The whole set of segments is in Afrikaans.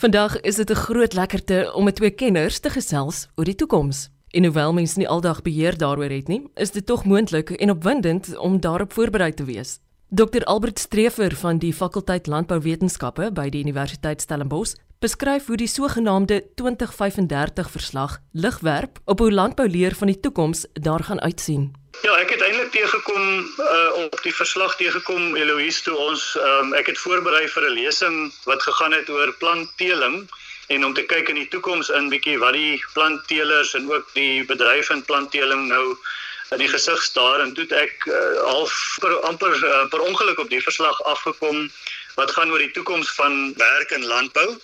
Vandag is dit 'n groot lekkerte om met twee kenners te gesels oor die toekoms. En hoewel mense nie aldag beheer daaroor het nie, is dit tog moontlik en opwindend om daarop voorberei te wees. Dr Albert Strever van die fakulteit Landbouwetenskappe by die Universiteit Stellenbosch beskryf hoe die sogenaamde 2035 verslag lig werp op hoe landbouleer van die toekoms daar gaan uitsien. Ja, ek het eintlik teëgekom uh, op die verslag teëgekom Eloise toe ons um, ek het voorberei vir 'n lesing wat gegaan het oor plantteeling en om te kyk in die toekoms in bietjie wat die plantteelers en ook die bedryf in plantteeling nou in die gesig staar. En toe ek uh, half per, amper uh, per ongeluk op die verslag afgekom wat gaan oor die toekoms van werk in landbou.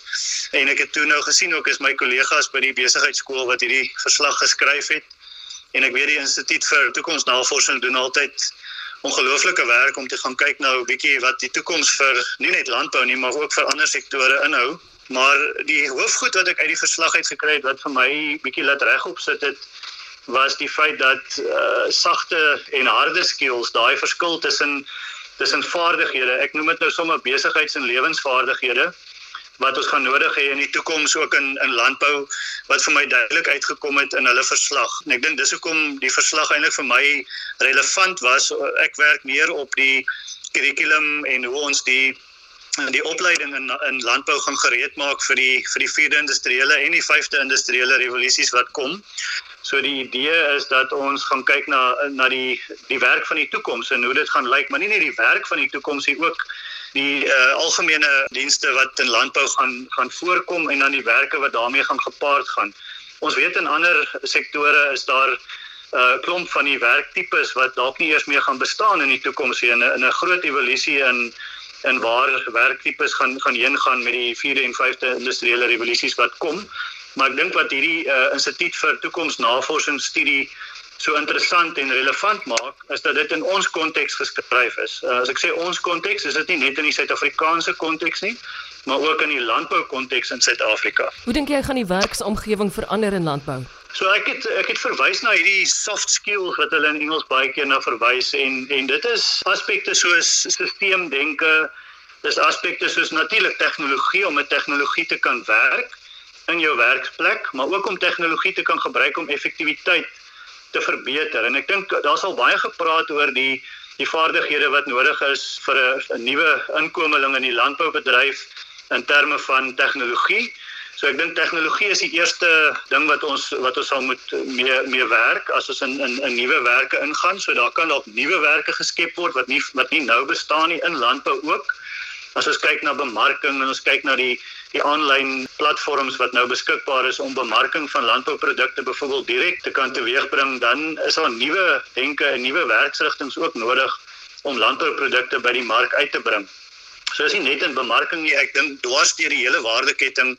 En ek het toe nou gesien ook is my kollegas by die besigheidskool wat hierdie verslag geskryf het en ek weet die instituut vir toekomsnavorsing doen altyd ongelooflike werk om te gaan kyk nou 'n bietjie wat die toekoms vir nie net landbou nie maar ook vir ander sektore inhou. Maar die hoofgoed wat ek uit die verslag uit gekry het wat vir my bietjie laat regop sit het was die feit dat uh, sagte en harde skills daai verskil tussen tussen vaardighede ek noem dit nou sommer besigheids- en lewensvaardighede wat ons gaan nodig hê in die toekoms ook in in landbou wat vir my duidelik uitgekom het in hulle verslag. En ek dink dis hoekom die verslag eintlik vir my relevant was. Ek werk meer op die kurrikulum en hoe ons die die opleiding in in landbou gaan gereed maak vir die vir die vierde industriële en die vyfde industriële revolusies wat kom. So die idee is dat ons gaan kyk na na die die werk van die toekoms en hoe dit gaan lyk, maar nie net die werk van die toekoms nie, ook die uh, algemene dienste wat in landbou gaan gaan voorkom en dan die werke wat daarmee gaan gepaard gaan. Ons weet in ander sektore is daar 'n uh, eh, klomp van die werktipes wat dalk nie eers meer gaan bestaan in die toekoms nie in 'n in 'n groot evolusie in in waar werktipes gaan gaan heen gaan met die 4de en 5de industriële revolusies wat kom. Maar ek dink wat hierdie uh, instituut vir toekomsnavorsingsstudie so interessant en relevant maak is dat dit in ons konteks geskryf is. Uh, as ek sê ons konteks, is dit nie net in die Suid-Afrikaanse konteks nie, maar ook in die landbou konteks in Suid-Afrika. Hoe dink jy gaan die werksomgewing verander in landbou? So ek het ek het verwys na hierdie soft skills wat hulle in Engels baie keer na verwys en en dit is aspekte soos stelseldenke, dis aspekte soos natuurlik tegnologie om met tegnologie te kan werk in jou werksplek, maar ook om tegnologie te kan gebruik om effektiwiteit te verbeter en ek dink daar sal baie gepraat oor die die vaardighede wat nodig is vir 'n nuwe inkomeling in die landboubedryf in terme van tegnologie. So ek dink tegnologie is die eerste ding wat ons wat ons sal moet mee mee werk as ons in in 'n nuwe werke ingaan. So daar kan dalk nuwe werke geskep word wat nie wat nie nou bestaan nie in landbou ook. As ons kyk na bemarking en ons kyk na die die aanlyn platforms wat nou beskikbaar is om bemarking van landbouprodukte byvoorbeeld direk te kan teweegbring, dan is daar nuwe denke en nuwe werksrigtinge ook nodig om landbouprodukte by die mark uit te bring. So is nie net in bemarking nie, ek dink dwars deur die hele waardeketting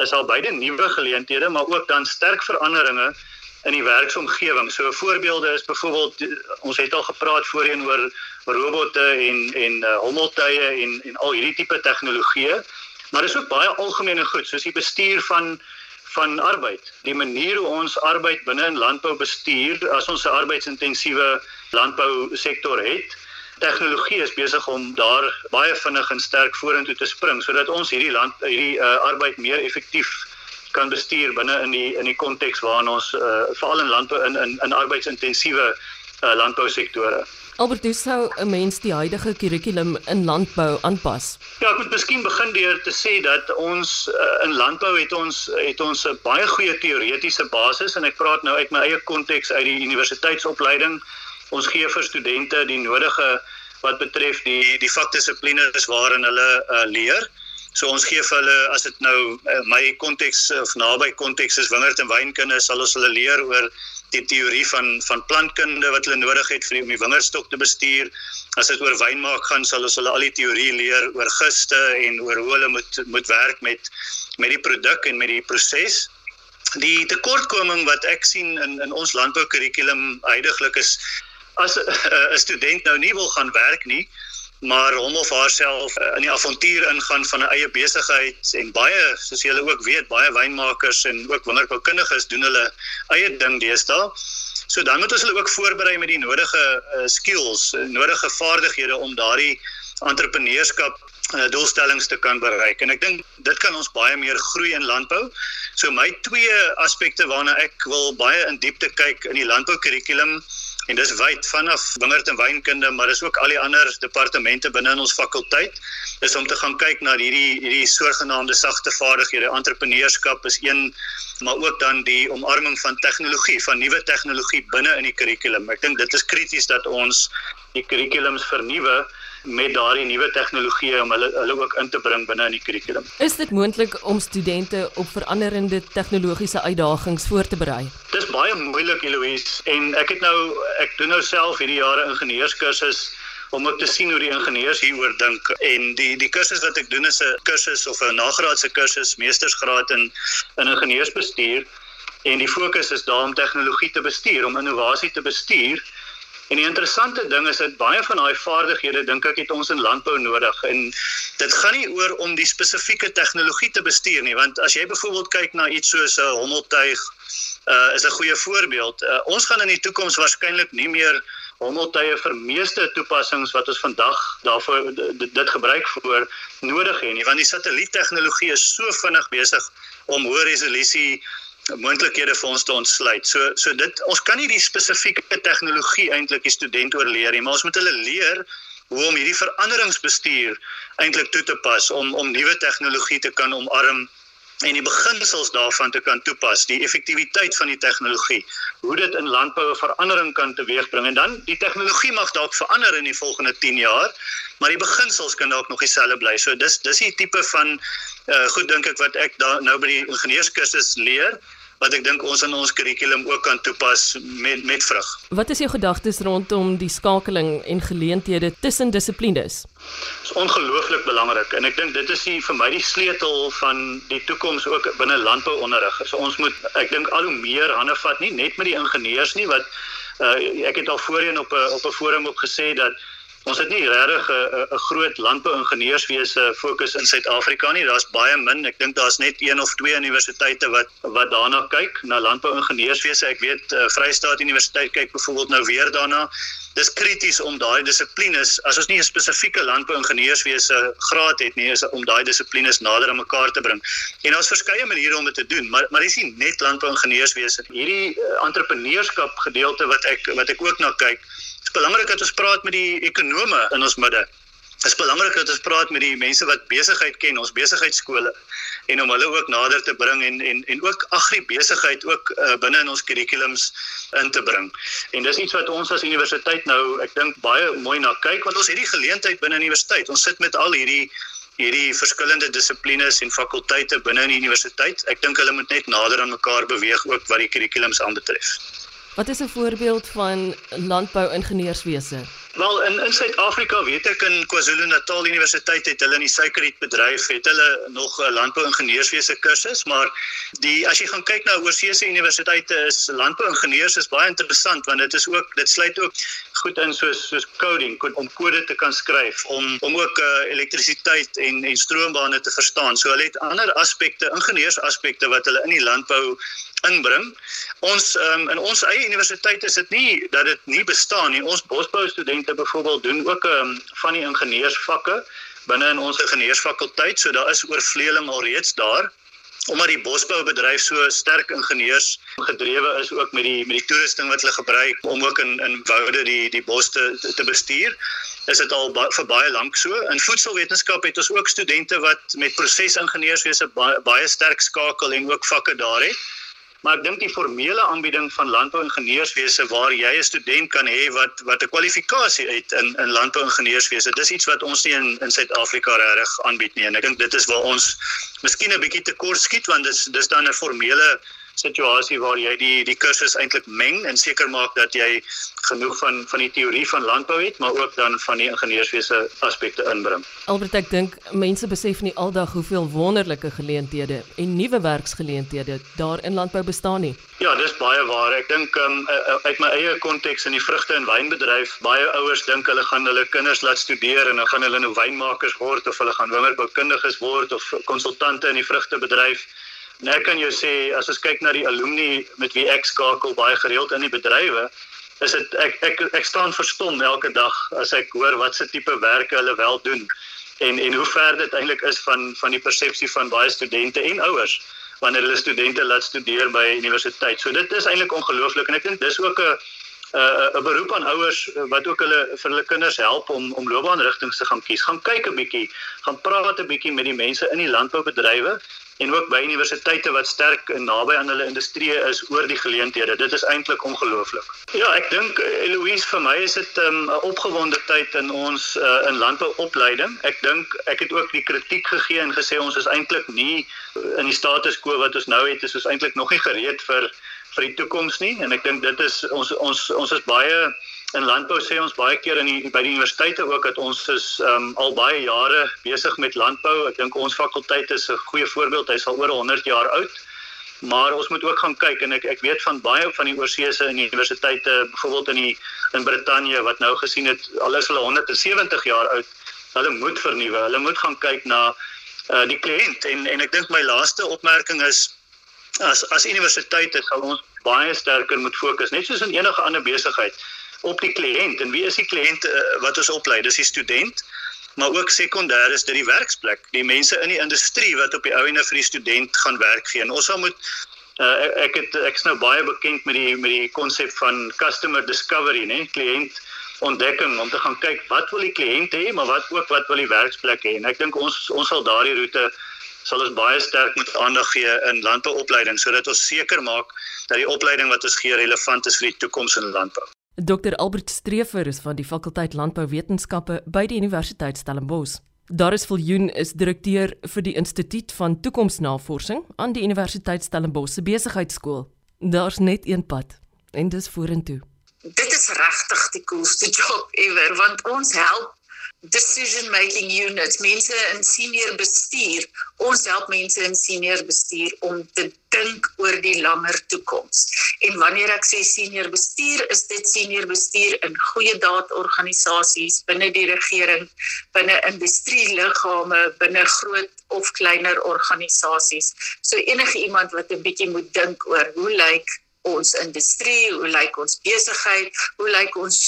is al beide nuwe geleenthede, maar ook dan sterk veranderinge in die werksomgewing. So voorbeelde is byvoorbeeld ons het al gepraat voorheen oor robotte en en uh, hommeltuie en en al hierdie tipe tegnologieë. Maar dis ook baie algemene goed soos die bestuur van van arbeid. Die manier hoe ons arbeid binne in landbou bestuur as ons 'n arbeidsintensiewe landbou sektor het. Tegnologie is besig om daar baie vinnig en sterk vorentoe te spring sodat ons hierdie land hierdie uh, arbeid meer effektief kan bestuur binne in die in die konteks waarin ons uh, veral in landbou in in in arbeidsintensiewe uh, landbousektore. Albert, hoe sou 'n mens die huidige kurrikulum in landbou aanpas? Ja, ek moet miskien begin deur te sê dat ons uh, in landbou het ons het ons 'n baie goeie teoretiese basis en ek praat nou uit my eie konteks uit die universiteitsopleiding. Ons gee vir studente die nodige wat betref die die vakdissiplines waarin hulle uh, leer. So ons gee vir hulle as dit nou uh, my konteks of naby konteks is wingerd en wynkunde sal ons hulle leer oor die teorie van van plantkunde wat hulle nodig het vir die, om die wingerdstok te bestuur. As dit oor wynmaak gaan sal ons hulle al die teorie leer oor giste en oor hoe hulle moet moet werk met met die produk en met die proses. Die tekortkoming wat ek sien in in ons landboukurrikulum heidaglik is as 'n student nou nie wil gaan werk nie, maar hom of haarself uh, in die avontuur ingaan van 'n eie besigheid en baie soos julle ook weet baie wynmakers en ook wonderkundiges doen hulle eie ding deesdae. So dan moet ons hulle ook voorberei met die nodige uh, skills, uh, nodige vaardighede om daardie entrepreneurskap uh, doelstellings te kan bereik. En ek dink dit kan ons baie meer groei in landbou. So my twee aspekte waarna ek wil baie in diepte kyk in die landbou kurrikulum en dis wyd vanaf wingerd en wynkunde maar dis ook al die ander departemente binne in ons fakulteit is om te gaan kyk na hierdie hierdie soorgenaamde sagte vaardighede. Entrepreneurskap is een maar ook dan die omarming van tegnologie van nuwe tegnologie binne in die kurrikulum ek dink dit is krities dat ons die kurrikulums vernuwe met daardie nuwe tegnologieë om hulle hulle ook in te bring binne in die kurrikulum. Is dit moontlik om studente op veranderende tegnologiese uitdagings voor te berei? Dis baie moeilik, Eloise, en ek het nou ek doen nou self hierdie jare ingenieurskursus om ook te sien hoe die ingenieurs hieroor dink en die die kursus wat ek doen is 'n kursus of 'n nagraadse kursus meestersgraad in in ingenieursbestuur en die fokus is daar om tegnologie te bestuur, om innovasie te bestuur En die interessante ding is dat baie van daai vaardighede dink ek het ons in landbou nodig en dit gaan nie oor om die spesifieke tegnologie te bestuur nie want as jy byvoorbeeld kyk na iets soos 'n hommeltuig uh is 'n goeie voorbeeld. Uh, ons gaan in die toekoms waarskynlik nie meer hommeltuie vir meeste toepassings wat ons vandag daarvoor dit gebruik voor nodig hê nie want die satelliettegnologie is so vinnig besig om hoë resolusie moontlikhede vir ons te ontsluit. So so dit ons kan nie die spesifieke tegnologie eintlik die student oorleer nie, maar ons moet hulle leer hoe om hierdie veranderingsbestuur eintlik toe te pas om om nuwe tegnologie te kan omarm en die beginsels daarvan te kan toepas, die effektiwiteit van die tegnologie, hoe dit in landbou 'n verandering kan teweegbring en dan die tegnologie mag dalk verander in die volgende 10 jaar, maar die beginsels kan dalk nog dieselfde bly. So dis dis die tipe van uh, goed dink ek wat ek daar nou by die ingenieurskursus leer wat ek dink ons in ons kurrikulum ook kan toepas met met vrug. Wat is jou gedagtes rondom die skakeling en geleenthede tussen dissiplines? Dit is ongelooflik belangrik en ek dink dit is die, vir my die sleutel van die toekoms ook binne landbouonderrig. So ons moet ek dink al hoe meer hande vat nie net met die ingenieurs nie wat uh, ek het al voorheen op 'n op 'n forum ook gesê dat Ons het nie regtig 'n groot landbouingenieurswese fokus in Suid-Afrika nie. Daar's baie min. Ek dink daar's net een of twee universiteite wat wat daarna kyk na landbouingenieurswese. Ek weet uh, Vrystaat Universiteit kyk byvoorbeeld nou weer daarna. Dis krities om daai dissiplines, as ons nie 'n spesifieke landbouingenieurswese graad het nie, is om daai dissiplines nader aan mekaar te bring. En daar's verskeie maniere om dit te doen, maar maar dis nie net landbouingenieurswese. Hierdie uh, entrepreneurskap gedeelte wat ek wat ek ook na kyk belangrik dat ons praat met die ekonome in ons midde. Dit is belangrik dat ons praat met die mense wat besigheid ken, ons besigheidskole en om hulle ook nader te bring en en en ook agribesigheid ook uh, binne in ons kurrikulums in te bring. En dis iets wat ons as universiteit nou, ek dink baie mooi na kyk want ons het die geleentheid binne universiteit. Ons sit met al hierdie hierdie verskillende dissiplines en fakulteite binne in die universiteit. Ek dink hulle moet net nader aan mekaar beweeg ook wat die kurrikulums aanbetref. Wat is 'n voorbeeld van landbou-ingenieurswese? Wel in in Suid-Afrika weet ek in KwaZulu-Natal Universiteit het hulle in die suikerrietbedryf het hulle nog 'n landbou-ingenieurswese kursus, maar die as jy gaan kyk na oorseese universiteite is landbou-ingenieurs is baie interessant want dit is ook dit sluit ook goed in soos soos coding om kode te kan skryf om om ook uh, elektrisiteit en en stroombane te verstaan. So hulle het ander aspekte, ingenieursaspekte wat hulle in die landbou inbring. Ons um, in ons eie universiteit is dit nie dat dit nie bestaan nie. Ons bosbou studente byvoorbeeld doen ook um, van die ingenieursvakke binne in ons ingenieursfakulteit. So daar is oorvleeling alreeds daar omdat die bosboubedryf so sterk ingenieurs gedrewe is ook met die met die toerusting wat hulle gebruik om ook in in woude die die bos te te bestuur is dit al ba vir baie lank so in voedselwetenskap het ons ook studente wat met prosesingenieurswese baie, baie sterk skakel en ook vakke daar het Maar ek dink die formele aanbieding van landbouingenieurswese waar jy 'n student kan hê wat wat 'n kwalifikasie het in in landbouingenieurswese, dis iets wat ons nie in in Suid-Afrika regtig aanbied nie. En ek dink dit is waar ons miskien 'n bietjie tekort skiet want dis dis dan 'n formele situasie waar jy die die kursus eintlik meng en seker maak dat jy genoeg van van die teorie van landbou het, maar ook dan van die ingenieurswese aspekte inbring. Albert, ek dink mense besef nie aldag hoeveel wonderlike geleenthede en nuwe werksgeleenthede daar in landbou bestaan nie. Ja, dis baie waar. Ek dink um, uit my eie konteks in die vrugte en wynbedryf, baie ouers dink hulle gaan hulle kinders laat studeer en dan gaan hulle nou wynmakers word of hulle gaan wingerdboukundiges word of konsultante in die vrugtebedryf. Nou kan jou sê as ons kyk na die alumni met wie ek skakel baie gereeld in die bedrywe, is dit ek ek ek staan verstom elke dag as ek hoor wat se tipe werke hulle wel doen en en hoe ver dit eintlik is van van die persepsie van baie studente en ouers wanneer hulle studente laat studeer by universiteit. So dit is eintlik ongelooflik en ek dink dis ook 'n 'n 'n beroep aan ouers wat ook hulle vir hulle kinders help om om loopbaanrigtings te gaan kies. Gaan kyk 'n bietjie, gaan praat 'n bietjie met die mense in die landboubedrywe en ook by universiteite wat sterk en naby aan hulle industrie is oor die geleenthede. Dit is eintlik ongelooflik. Ja, ek dink Eloise vir my is dit ehm, 'n um, opgewonde tyd in ons uh, in landbouopleiding. Ek dink ek het ook die kritiek gegee en gesê ons is eintlik nie in die status quo wat ons nou het, is ons eintlik nog nie gereed vir vir die toekoms nie en ek dink dit is ons ons ons is baie in landbou sê ons baie keer in die by die universiteite ook dat ons is um, al baie jare besig met landbou. Ek dink ons fakulteit is 'n goeie voorbeeld. Hy's al oor 100 jaar oud. Maar ons moet ook gaan kyk en ek ek weet van baie van die oorseese universiteite, byvoorbeeld in die in Brittanje wat nou gesien het al is hulle 170 jaar oud. Hulle moet vernuwe. Hulle moet gaan kyk na uh, die kliënt en en ek dink my laaste opmerking is as as universiteite sal ons baie sterker moet fokus net soos in enige ander besigheid op die kliënt en wie is die kliënt uh, wat ons oplei? Dis die student, maar ook sekondêr is dit die werksplek, die mense in die industrie wat op die ou ene vir die student gaan werk gee. En ons sal moet uh, ek het ek's nou baie bekend met die met die konsep van customer discovery, né? Kliënt ontdekking om te gaan kyk wat wil die kliënt hê, maar wat ook wat wil die werksplek hê. En ek dink ons ons sal daardie roete sal ons baie sterk met aandag gee in landbouopleiding sodat ons seker maak dat die opleiding wat ons gee relevant is vir die toekoms in landbou. Dr Albert Streefer is van die fakulteit Landbouwetenskappe by die Universiteit Stellenbosch. Daar is Viljoen is direkteur vir die Instituut van Toekomsnavorsing aan die Universiteit Stellenbosch se besigheidskool. Daar's net een pad en dis vorentoe. Dit is regtig die coolste job ever want ons help decision making units mense in senior bestuur. Ons help mense in senior bestuur om te dink oor die langer toekoms. En wanneer ek sê senior bestuur is dit senior bestuur in goeie daadorganisasies binne die regering binne industrieliggame binne groot of kleiner organisasies. So enige iemand wat 'n bietjie moet dink oor hoe lyk ons industrie hoe lyk ons besigheid hoe lyk ons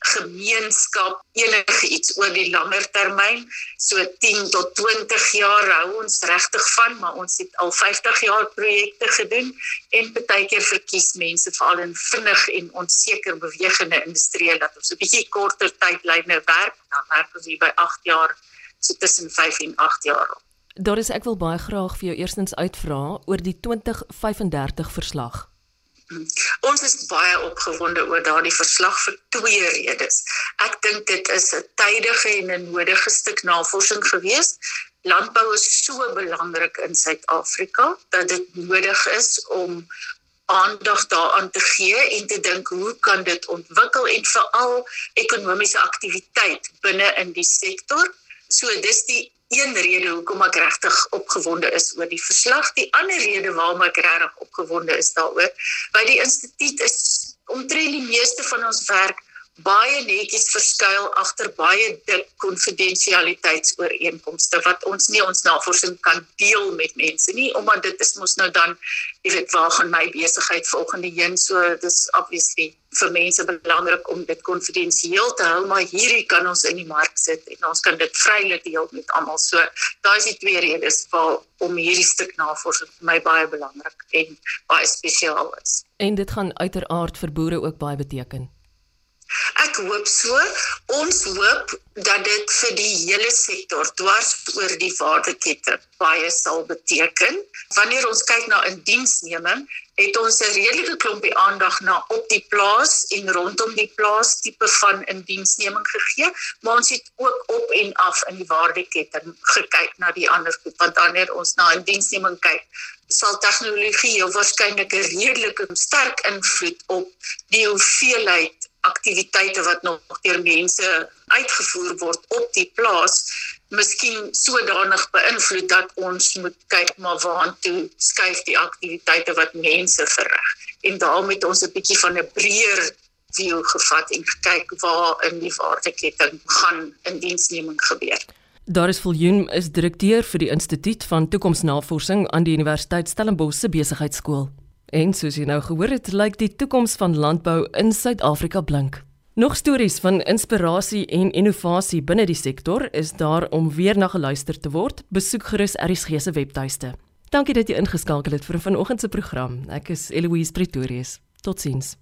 gemeenskap enige iets oor die langer termyn. So 10 tot 20 jaar hou ons regtig van maar ons het al 50 jaar projekte gedoen en baie keer verkies mense veral in vinnig en onseker bewegende industrie dat ons 'n bietjie korter tydlyne werk. Dan werk ons hier by 8 jaar so tussen 5 en 8 jaar Doris ek wil baie graag vir jou eerstens uitvra oor die 2035 verslag Ons is baie opgewonde oor daardie verslag vir twee redes. Ek dink dit is 'n tydige en 'n nodige stuk navorsing geweest. Landbou is so belangrik in Suid-Afrika dat dit nodig is om aandag daaraan te gee en te dink hoe kan dit ontwikkel en veral ekonomiese aktiwiteit binne in die sektor. So dis die een rede hoekom ek regtig opgewonde is oor die verslag. Die ander rede waarom ek regtig opgewonde is daaroor, by die instituut is omtrent die meeste van ons werk baie netjies verskuil agter baie dik konfidensialiteitsooreenkomste wat ons nie ons navorsing kan deel met mense nie omdat dit is mos nou dan jy weet waar gaan my besigheid volgende heen so dis obviously vir mense belangrik om dit konfidensieel te hou maar hierdie kan ons in die mark sit en ons kan dit vrylik deel met almal. So daai is die twee redes vir om hierdie stuk navorsing vir my baie belangrik en baie spesiaal is. En dit gaan uiteraard vir boere ook baie beteken Ek hoop so. Ons hoop dat dit vir die hele sektor dwars oor die waardekette baie sal beteken. Wanneer ons kyk na indiensneming, het ons 'n redelike klompie aandag na op die plaas en rondom die plaas tipe van indiensneming gegee, maar ons het ook op en af in die waardekette gekyk na die ander goed. Want wanneer ons na indiensneming kyk, sal tegnologie heel waarskynlik 'n redelike sterk invloed op die hoeveelheid aktiwiteite wat nog deur mense uitgevoer word op die plaas miskien sodanig beïnvloed dat ons moet kyk maar waartoe skuif die aktiwiteite wat mense verrig en daarom het ons 'n bietjie van 'n breër view gevat en gekyk waar in die waardeketting gaan indiensneming gebeur. Daar is Viljoen is direkteur vir die Instituut van Toekomsnavorsing aan die Universiteit Stellenbosch se Besigheidsskool. En soos jy nou gehoor het, lyk die toekoms van landbou in Suid-Afrika blink. Nog stories van inspirasie en innovasie binne die sektor is daar om weer na geluister te word. Besoek gerus ERG se webtuiste. Dankie dat jy ingeskakel het vir vanoggend se program. Ek is Eloise Pretorius. Totsiens.